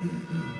Mm-hmm.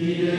He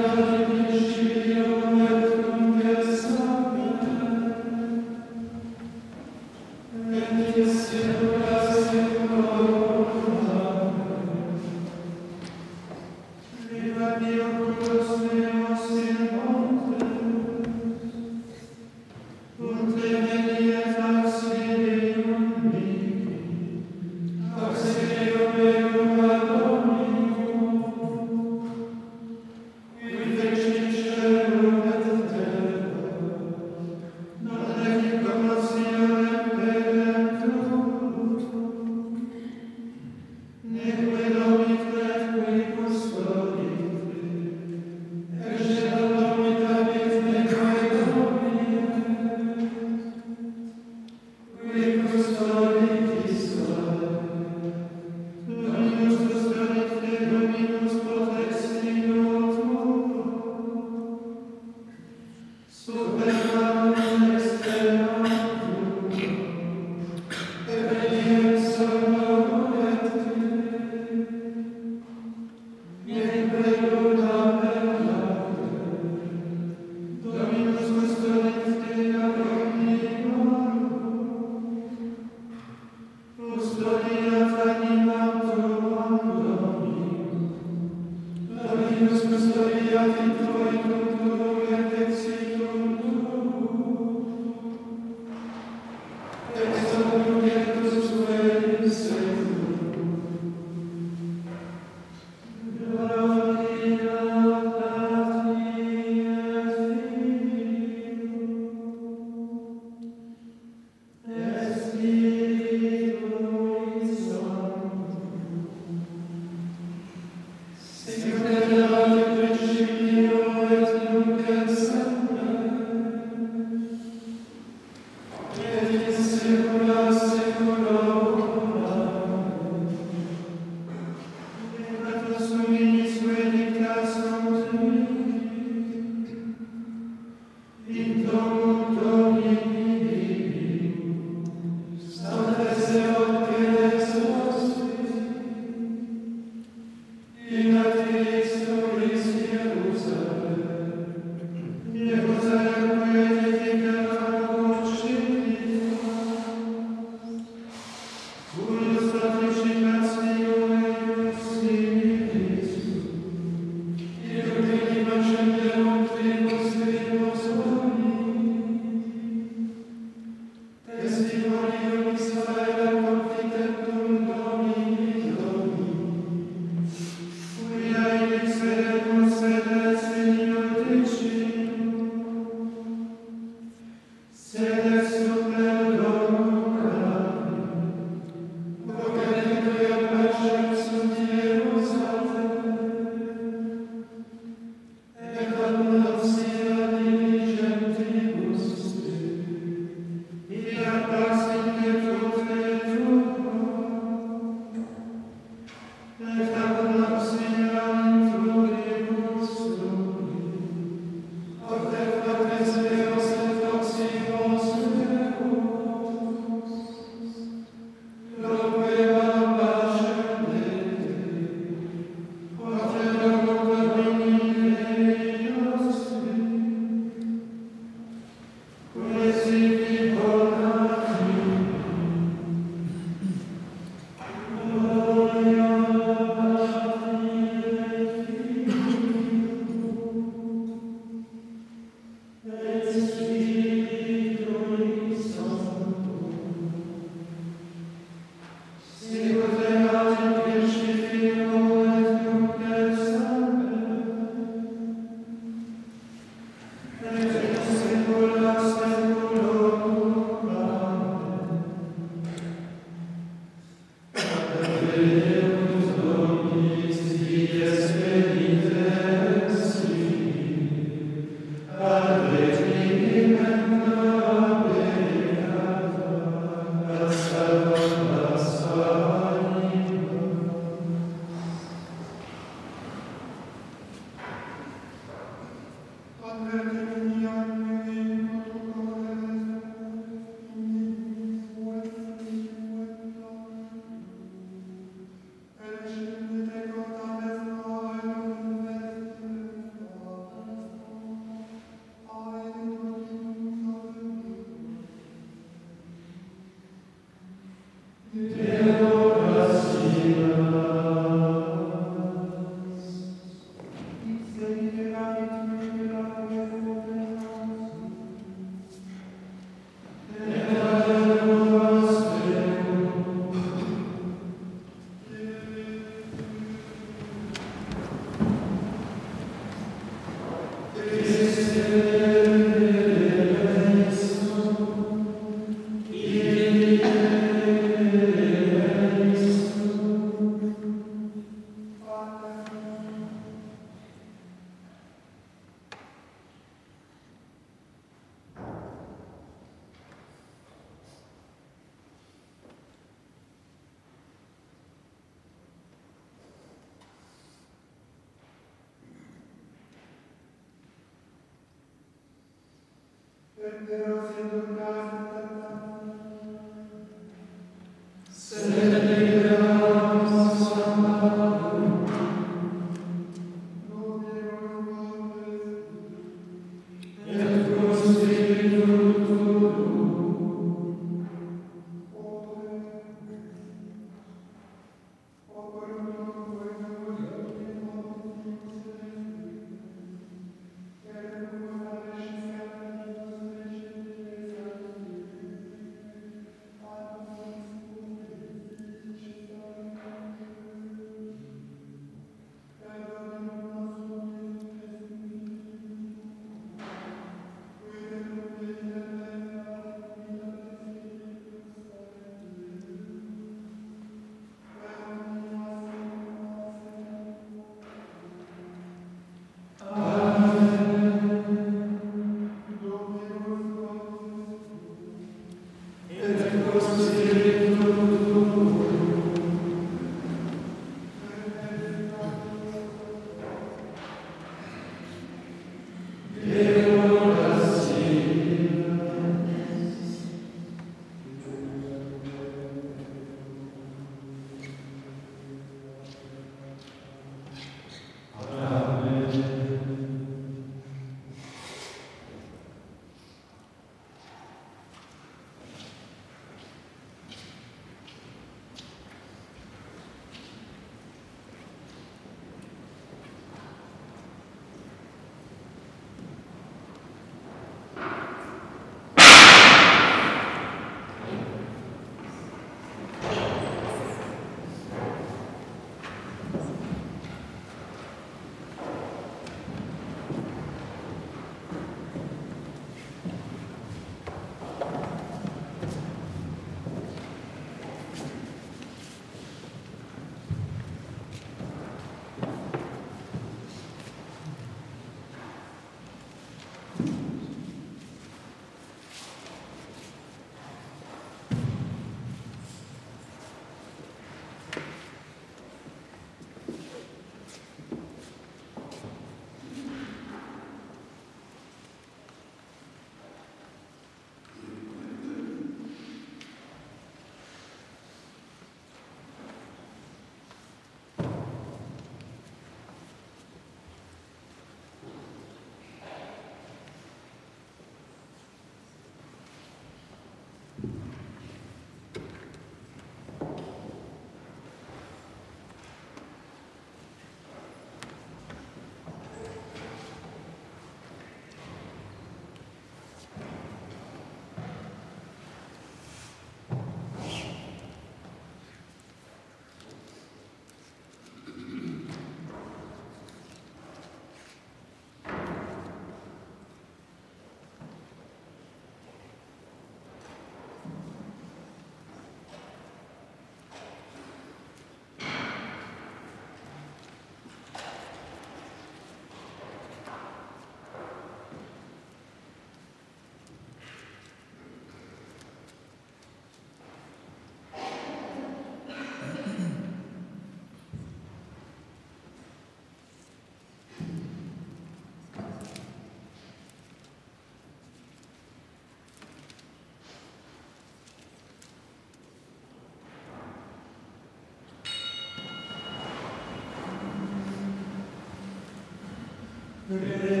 Amen. Mm-hmm.